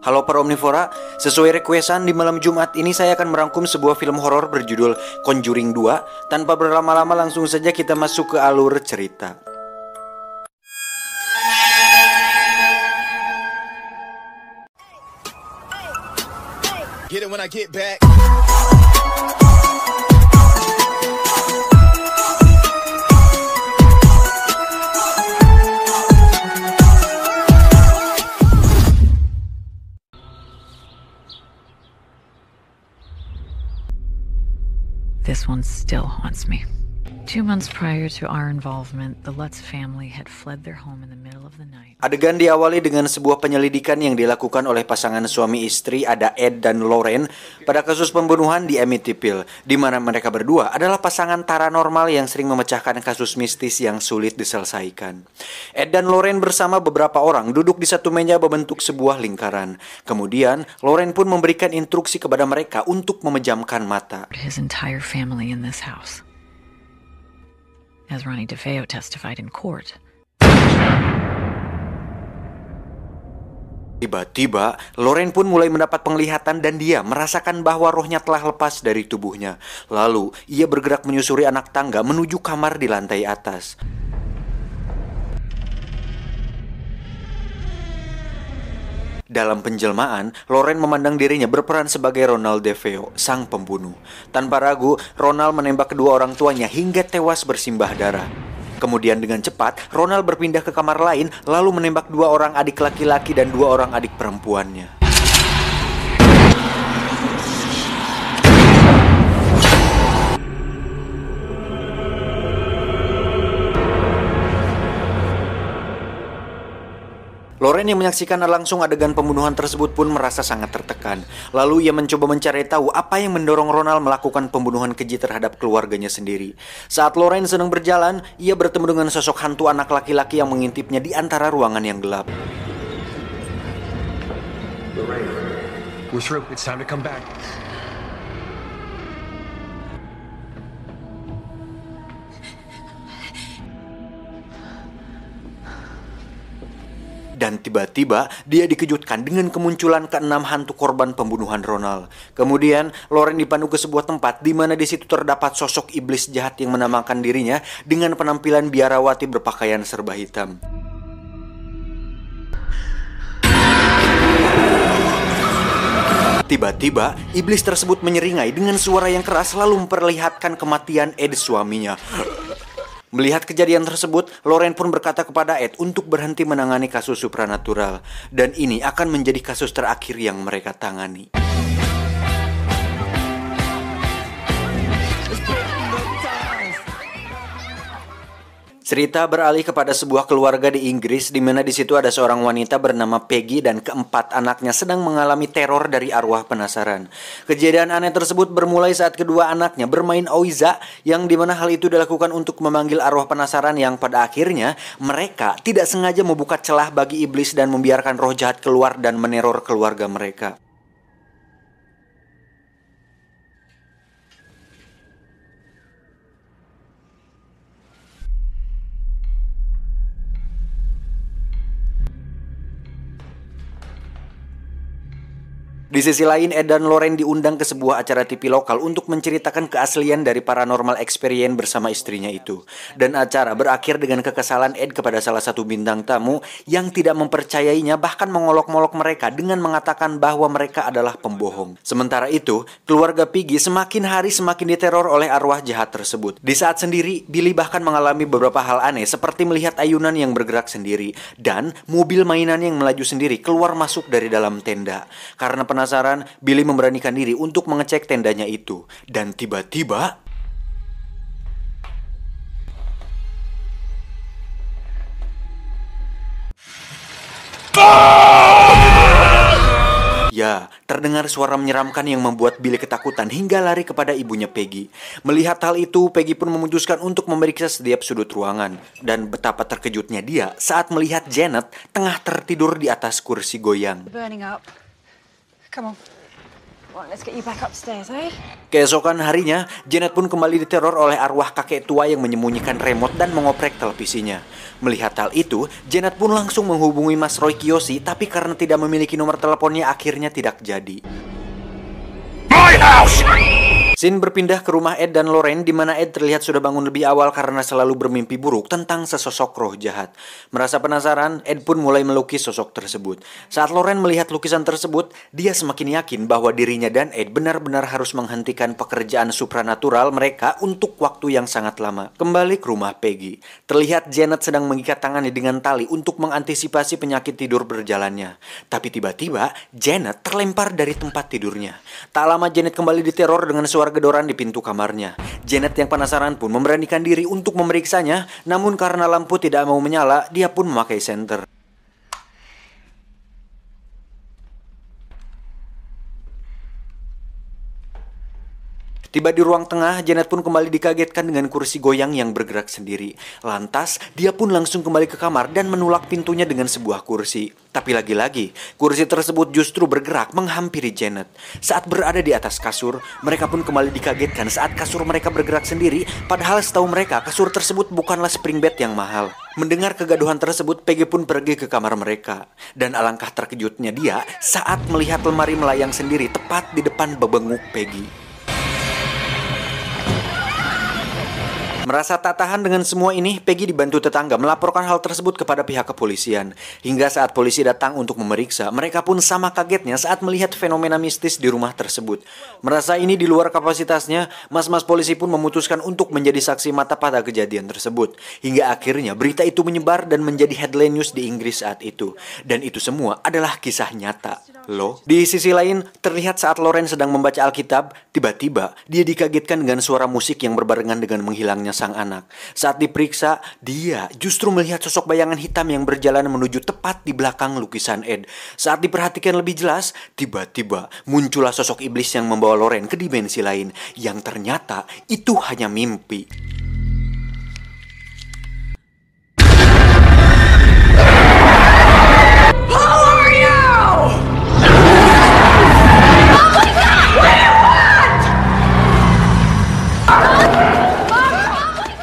Halo para omnivora, sesuai requestan di malam Jumat ini saya akan merangkum sebuah film horor berjudul Conjuring 2. Tanpa berlama-lama langsung saja kita masuk ke alur cerita. Get it when I get back. This one still haunts me. Two months prior to our involvement, the Lutz family had fled their home in the middle of the night. Adegan diawali dengan sebuah penyelidikan yang dilakukan oleh pasangan suami istri ada Ed dan Lauren pada kasus pembunuhan di Amityville, di mana mereka berdua adalah pasangan paranormal yang sering memecahkan kasus mistis yang sulit diselesaikan. Ed dan Lauren bersama beberapa orang duduk di satu meja berbentuk sebuah lingkaran. Kemudian, Lauren pun memberikan instruksi kepada mereka untuk memejamkan mata. His entire family in this house. As Ronnie DeFeo testified in court. Tiba-tiba, Loren pun mulai mendapat penglihatan dan dia merasakan bahwa rohnya telah lepas dari tubuhnya. Lalu, ia bergerak menyusuri anak tangga menuju kamar di lantai atas. Dalam penjelmaan, Loren memandang dirinya berperan sebagai Ronald DeFeo, sang pembunuh. Tanpa ragu, Ronald menembak kedua orang tuanya hingga tewas bersimbah darah. Kemudian dengan cepat, Ronald berpindah ke kamar lain lalu menembak dua orang adik laki-laki dan dua orang adik perempuannya. Loren yang menyaksikan langsung adegan pembunuhan tersebut pun merasa sangat tertekan. Lalu ia mencoba mencari tahu apa yang mendorong Ronald melakukan pembunuhan keji terhadap keluarganya sendiri. Saat Loren sedang berjalan, ia bertemu dengan sosok hantu anak laki-laki yang mengintipnya di antara ruangan yang gelap. We're through. It's time to come. Dan tiba-tiba dia dikejutkan dengan kemunculan keenam hantu korban pembunuhan Ronald. Kemudian Loren dipandu ke sebuah tempat di mana di situ terdapat sosok iblis jahat yang menamakan dirinya dengan penampilan biarawati berpakaian serba hitam. Tiba-tiba, iblis tersebut menyeringai dengan suara yang keras lalu memperlihatkan kematian Ed suaminya. Melihat kejadian tersebut, Loren pun berkata kepada Ed untuk berhenti menangani kasus supranatural. Dan ini akan menjadi kasus terakhir yang mereka tangani. Cerita beralih kepada sebuah keluarga di Inggris di mana di situ ada seorang wanita bernama Peggy dan keempat anaknya sedang mengalami teror dari arwah penasaran. Kejadian aneh tersebut bermulai saat kedua anaknya bermain Oiza yang di mana hal itu dilakukan untuk memanggil arwah penasaran yang pada akhirnya mereka tidak sengaja membuka celah bagi iblis dan membiarkan roh jahat keluar dan meneror keluarga mereka. Di sisi lain, Ed dan Loren diundang ke sebuah acara TV lokal untuk menceritakan keaslian dari paranormal experience bersama istrinya itu. Dan acara berakhir dengan kekesalan Ed kepada salah satu bintang tamu yang tidak mempercayainya bahkan mengolok-molok mereka dengan mengatakan bahwa mereka adalah pembohong. Sementara itu, keluarga Piggy semakin hari semakin diteror oleh arwah jahat tersebut. Di saat sendiri, Billy bahkan mengalami beberapa hal aneh seperti melihat ayunan yang bergerak sendiri dan mobil mainan yang melaju sendiri keluar masuk dari dalam tenda. Karena penasaran, Billy memberanikan diri untuk mengecek tendanya itu. Dan tiba-tiba... Ya, terdengar suara menyeramkan yang membuat Billy ketakutan hingga lari kepada ibunya Peggy. Melihat hal itu, Peggy pun memutuskan untuk memeriksa setiap sudut ruangan. Dan betapa terkejutnya dia saat melihat Janet tengah tertidur di atas kursi goyang. Come on. Right, let's get you back upstairs, eh? Keesokan harinya, Janet pun kembali diteror oleh arwah kakek tua yang menyembunyikan remote dan mengoprek televisinya. Melihat hal itu, Janet pun langsung menghubungi Mas Roy Kiyoshi, tapi karena tidak memiliki nomor teleponnya akhirnya tidak jadi. Scene berpindah ke rumah Ed dan Loren di mana Ed terlihat sudah bangun lebih awal karena selalu bermimpi buruk tentang sesosok roh jahat. Merasa penasaran, Ed pun mulai melukis sosok tersebut. Saat Loren melihat lukisan tersebut, dia semakin yakin bahwa dirinya dan Ed benar-benar harus menghentikan pekerjaan supranatural mereka untuk waktu yang sangat lama. Kembali ke rumah Peggy. Terlihat Janet sedang mengikat tangannya dengan tali untuk mengantisipasi penyakit tidur berjalannya. Tapi tiba-tiba, Janet terlempar dari tempat tidurnya. Tak lama Janet kembali diteror dengan suara gedoran di pintu kamarnya. Janet yang penasaran pun memberanikan diri untuk memeriksanya, namun karena lampu tidak mau menyala, dia pun memakai senter. Tiba di ruang tengah, Janet pun kembali dikagetkan dengan kursi goyang yang bergerak sendiri. Lantas, dia pun langsung kembali ke kamar dan menulak pintunya dengan sebuah kursi. Tapi lagi-lagi, kursi tersebut justru bergerak menghampiri Janet. Saat berada di atas kasur, mereka pun kembali dikagetkan saat kasur mereka bergerak sendiri, padahal setahu mereka kasur tersebut bukanlah spring bed yang mahal. Mendengar kegaduhan tersebut, Peggy pun pergi ke kamar mereka. Dan alangkah terkejutnya dia saat melihat lemari melayang sendiri tepat di depan bebenguk Peggy. Merasa tak tahan dengan semua ini, Peggy dibantu tetangga melaporkan hal tersebut kepada pihak kepolisian. Hingga saat polisi datang untuk memeriksa, mereka pun sama kagetnya saat melihat fenomena mistis di rumah tersebut. Merasa ini di luar kapasitasnya, mas-mas polisi pun memutuskan untuk menjadi saksi mata pada kejadian tersebut. Hingga akhirnya berita itu menyebar dan menjadi headline news di Inggris saat itu. Dan itu semua adalah kisah nyata. Loh, di sisi lain, terlihat saat Loren sedang membaca Alkitab, tiba-tiba dia dikagetkan dengan suara musik yang berbarengan dengan menghilangnya sang anak. Saat diperiksa, dia justru melihat sosok bayangan hitam yang berjalan menuju tepat di belakang lukisan Ed. Saat diperhatikan lebih jelas, tiba-tiba muncullah sosok iblis yang membawa Loren ke dimensi lain, yang ternyata itu hanya mimpi.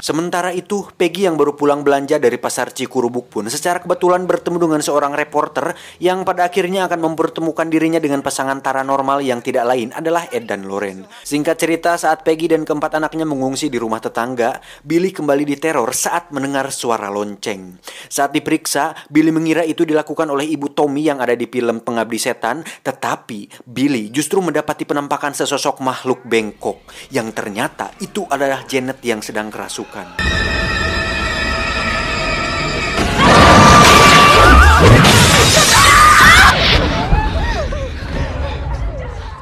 Sementara itu, Peggy yang baru pulang belanja dari pasar Cikurubuk pun secara kebetulan bertemu dengan seorang reporter yang pada akhirnya akan mempertemukan dirinya dengan pasangan paranormal yang tidak lain adalah Ed dan Loren. Singkat cerita, saat Peggy dan keempat anaknya mengungsi di rumah tetangga, Billy kembali diteror saat mendengar suara lonceng. Saat diperiksa, Billy mengira itu dilakukan oleh ibu Tommy yang ada di film Pengabdi Setan, tetapi Billy justru mendapati penampakan sesosok makhluk bengkok yang ternyata itu adalah Janet yang sedang kerasukan lakukan.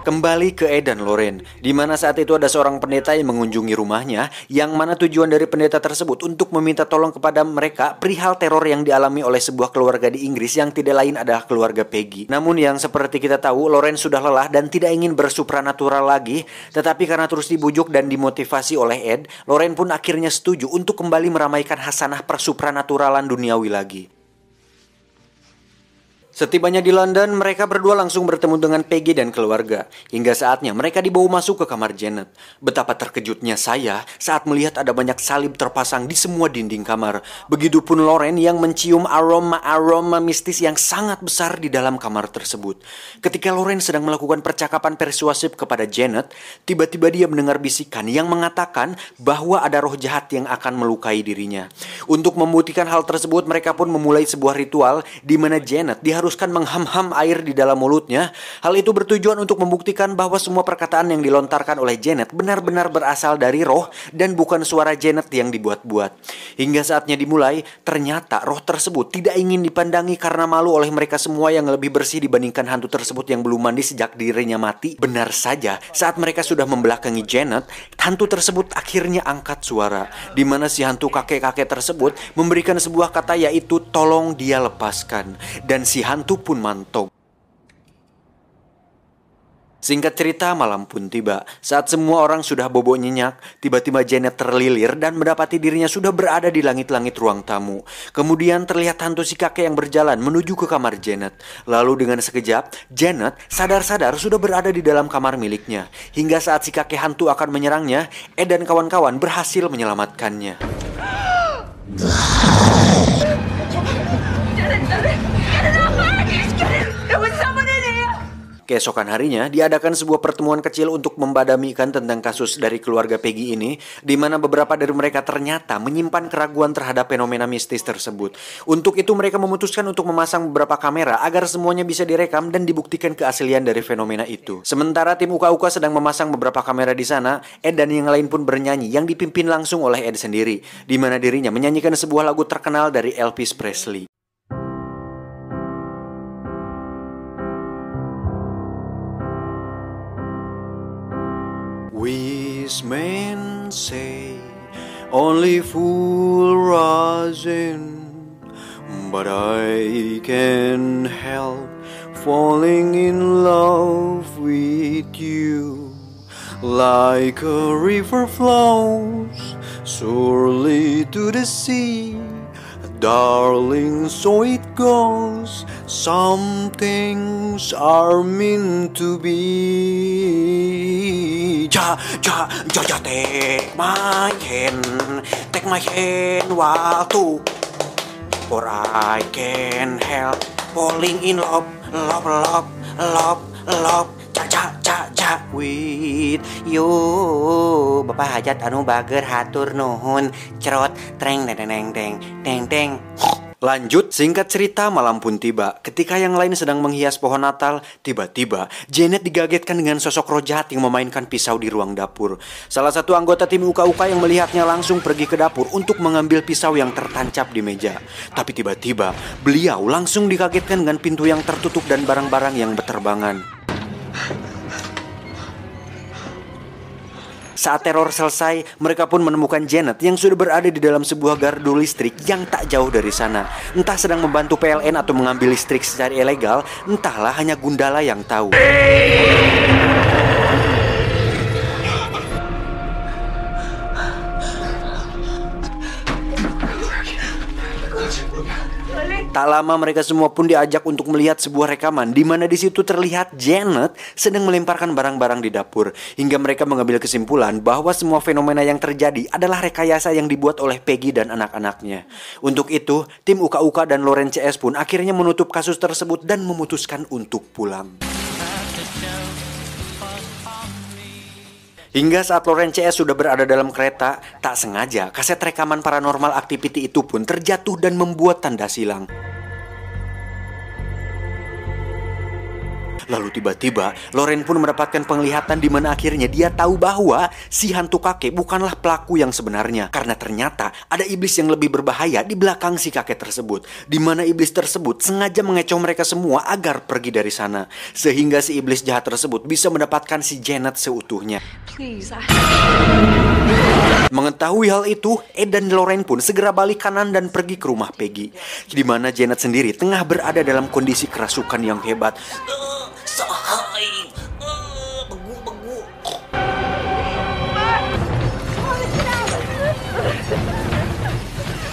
Kembali ke Ed dan Loren, di mana saat itu ada seorang pendeta yang mengunjungi rumahnya, yang mana tujuan dari pendeta tersebut untuk meminta tolong kepada mereka perihal teror yang dialami oleh sebuah keluarga di Inggris yang tidak lain adalah keluarga Peggy. Namun yang seperti kita tahu, Loren sudah lelah dan tidak ingin bersupranatural lagi, tetapi karena terus dibujuk dan dimotivasi oleh Ed, Loren pun akhirnya setuju untuk kembali meramaikan hasanah persupranaturalan duniawi lagi. Setibanya di London, mereka berdua langsung bertemu dengan Peggy dan keluarga. Hingga saatnya mereka dibawa masuk ke kamar Janet. Betapa terkejutnya saya saat melihat ada banyak salib terpasang di semua dinding kamar. Begitupun Loren yang mencium aroma-aroma mistis yang sangat besar di dalam kamar tersebut. Ketika Loren sedang melakukan percakapan persuasif kepada Janet, tiba-tiba dia mendengar bisikan yang mengatakan bahwa ada roh jahat yang akan melukai dirinya. Untuk membuktikan hal tersebut, mereka pun memulai sebuah ritual di mana Janet diharuskan mengham-ham air di dalam mulutnya. Hal itu bertujuan untuk membuktikan bahwa semua perkataan yang dilontarkan oleh Janet benar-benar berasal dari roh dan bukan suara Janet yang dibuat-buat. Hingga saatnya dimulai, ternyata roh tersebut tidak ingin dipandangi karena malu oleh mereka semua yang lebih bersih dibandingkan hantu tersebut yang belum mandi sejak dirinya mati. Benar saja, saat mereka sudah membelakangi Janet, hantu tersebut akhirnya angkat suara, di mana si hantu kakek-kakek tersebut memberikan sebuah kata yaitu tolong dia lepaskan. Dan si hantu pun mantap. Singkat cerita, malam pun tiba. Saat semua orang sudah bobo nyenyak, tiba-tiba Janet terlilir dan mendapati dirinya sudah berada di langit-langit ruang tamu. Kemudian terlihat hantu si kakek yang berjalan menuju ke kamar Janet. Lalu dengan sekejap, Janet sadar-sadar sudah berada di dalam kamar miliknya. Hingga saat si kakek hantu akan menyerangnya, Ed dan kawan-kawan berhasil menyelamatkannya. Keesokan harinya, diadakan sebuah pertemuan kecil untuk membadamikan tentang kasus dari keluarga Peggy ini, di mana beberapa dari mereka ternyata menyimpan keraguan terhadap fenomena mistis tersebut. Untuk itu mereka memutuskan untuk memasang beberapa kamera agar semuanya bisa direkam dan dibuktikan keaslian dari fenomena itu. Sementara tim Uka-Uka sedang memasang beberapa kamera di sana, Ed dan yang lain pun bernyanyi yang dipimpin langsung oleh Ed sendiri, di mana dirinya menyanyikan sebuah lagu terkenal dari Elvis Presley. Say only fool rush in, but I can help falling in love with you. Like a river flows surely to the sea, darling, so it goes. Some things are meant to be. Ja, ja, ja, ja, take my hand, take my hand, while to. For I can help falling in love, love, love, love, love. Ja, ja, with you. Bapak hajat anu bager hatur nuhun, cerot, treng, deng, deng, deng, deng, deng. Lanjut, singkat cerita malam pun tiba. Ketika yang lain sedang menghias pohon Natal, tiba-tiba Janet digagetkan dengan sosok roh jahat yang memainkan pisau di ruang dapur. Salah satu anggota tim Uka-Uka yang melihatnya langsung pergi ke dapur untuk mengambil pisau yang tertancap di meja. Tapi tiba-tiba, beliau langsung dikagetkan dengan pintu yang tertutup dan barang-barang yang berterbangan. Saat teror selesai, mereka pun menemukan Janet yang sudah berada di dalam sebuah gardu listrik yang tak jauh dari sana. Entah sedang membantu PLN atau mengambil listrik secara ilegal, entahlah hanya Gundala yang tahu. Tak lama mereka semua pun diajak untuk melihat sebuah rekaman di mana di situ terlihat Janet sedang melemparkan barang-barang di dapur hingga mereka mengambil kesimpulan bahwa semua fenomena yang terjadi adalah rekayasa yang dibuat oleh Peggy dan anak-anaknya. Untuk itu, tim Uka-Uka dan Loren CS pun akhirnya menutup kasus tersebut dan memutuskan untuk pulang. Hingga saat Loren CS sudah berada dalam kereta, tak sengaja kaset rekaman paranormal activity itu pun terjatuh dan membuat tanda silang. Lalu tiba-tiba Loren pun mendapatkan penglihatan di mana akhirnya dia tahu bahwa si hantu kakek bukanlah pelaku yang sebenarnya karena ternyata ada iblis yang lebih berbahaya di belakang si kakek tersebut di mana iblis tersebut sengaja mengecoh mereka semua agar pergi dari sana sehingga si iblis jahat tersebut bisa mendapatkan si Janet seutuhnya. Please, I... Mengetahui hal itu, Ed dan Loren pun segera balik kanan dan pergi ke rumah Peggy. Di mana Janet sendiri tengah berada dalam kondisi kerasukan yang hebat.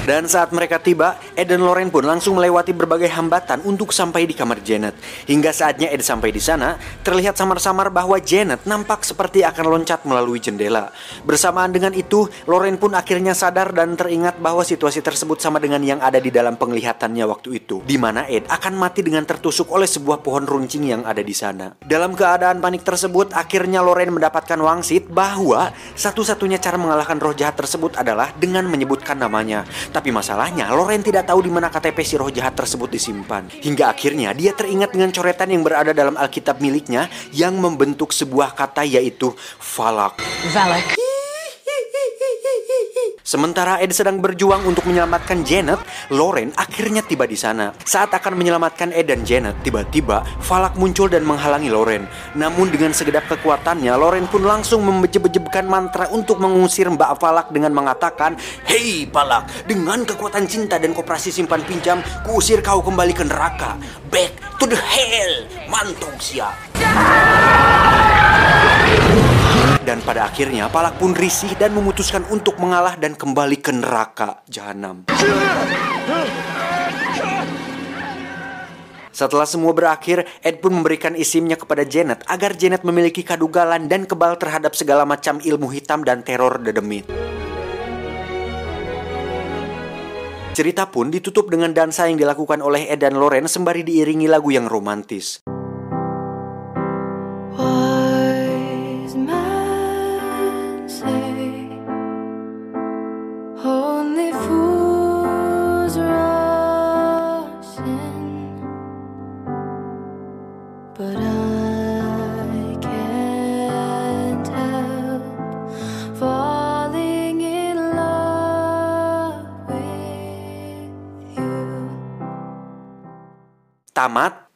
Dan saat mereka tiba, Ed dan Loren pun langsung melewati berbagai hambatan untuk sampai di kamar Janet. Hingga saatnya Ed sampai di sana, terlihat samar-samar bahwa Janet nampak seperti akan loncat melalui jendela. Bersamaan dengan itu, Loren pun akhirnya sadar dan teringat bahwa situasi tersebut sama dengan yang ada di dalam penglihatannya waktu itu, di mana Ed akan mati dengan tertusuk oleh sebuah pohon runcing yang ada di sana. Dalam keadaan panik tersebut, akhirnya Loren mendapatkan wangsit bahwa satu-satunya cara mengalahkan roh jahat tersebut adalah dengan menyebutkan namanya. Tapi masalahnya, Loren tidak tahu di mana KTP si roh jahat tersebut disimpan. Hingga akhirnya dia teringat dengan coretan yang berada dalam Alkitab miliknya yang membentuk sebuah kata yaitu Falak. Valak. Sementara Ed sedang berjuang untuk menyelamatkan Janet, Loren akhirnya tiba di sana. Saat akan menyelamatkan Ed dan Janet, tiba-tiba Falak muncul dan menghalangi Loren. Namun dengan segedap kekuatannya, Loren pun langsung membejebkan mantra untuk mengusir Mbak Falak dengan mengatakan, Hei Falak, dengan kekuatan cinta dan koperasi simpan pinjam, kuusir kau kembali ke neraka. Back to the hell, mantung siap. Dan pada akhirnya Palak pun risih dan memutuskan untuk mengalah dan kembali ke neraka jahanam. Setelah semua berakhir, Ed pun memberikan isimnya kepada Janet agar Janet memiliki kadugalan dan kebal terhadap segala macam ilmu hitam dan teror dedemit. Cerita pun ditutup dengan dansa yang dilakukan oleh Ed dan Loren sembari diiringi lagu yang romantis.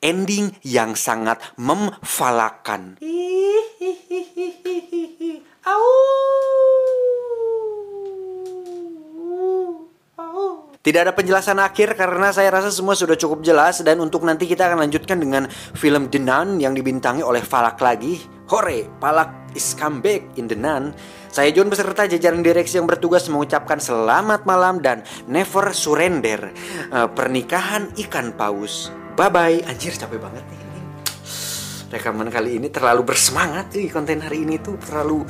Ending yang sangat memfalakan. Tidak ada penjelasan akhir karena saya rasa semua sudah cukup jelas dan untuk nanti kita akan lanjutkan dengan film The Nun yang dibintangi oleh Falak lagi. Hore, Palak is come back in The Nun. Saya John beserta jajaran direksi yang bertugas mengucapkan selamat malam dan never surrender. Eh, pernikahan ikan paus. Bye bye. Anjir capek banget nih. Rekaman kali ini terlalu bersemangat nih konten hari ini tuh terlalu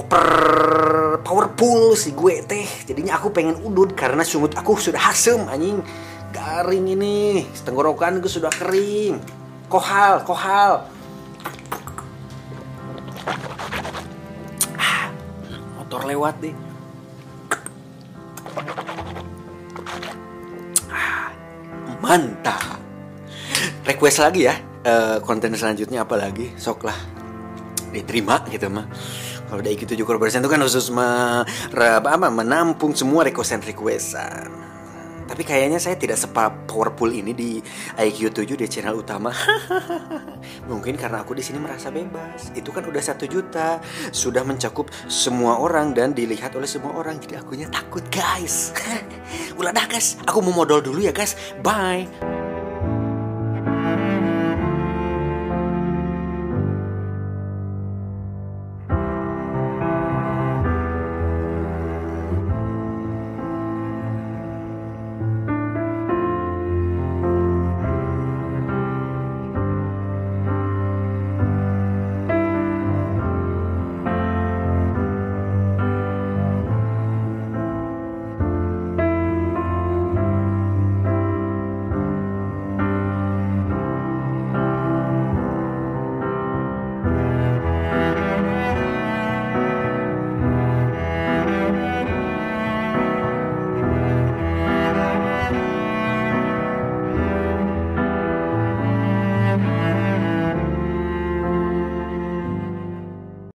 over powerful si gue teh. Jadinya aku pengen udut karena sungut aku sudah asem anjing. Garing ini, tenggorokan gue sudah kering. Kohal, kohal. Ah, motor lewat deh. Ah, mantap. Request lagi ya eh, konten selanjutnya apa lagi? Sok lah diterima gitu mah. Kalau udah ikut 7 persen itu kan khusus apa, apa, menampung semua requestan requestan. Tapi kayaknya saya tidak sepa powerful ini di IQ 7 di channel utama. Mungkin karena aku di sini merasa bebas. Itu kan udah satu juta, sudah mencakup semua orang dan dilihat oleh semua orang. Jadi akunya takut guys. Ulah dah guys, aku mau modal dulu ya guys. Bye.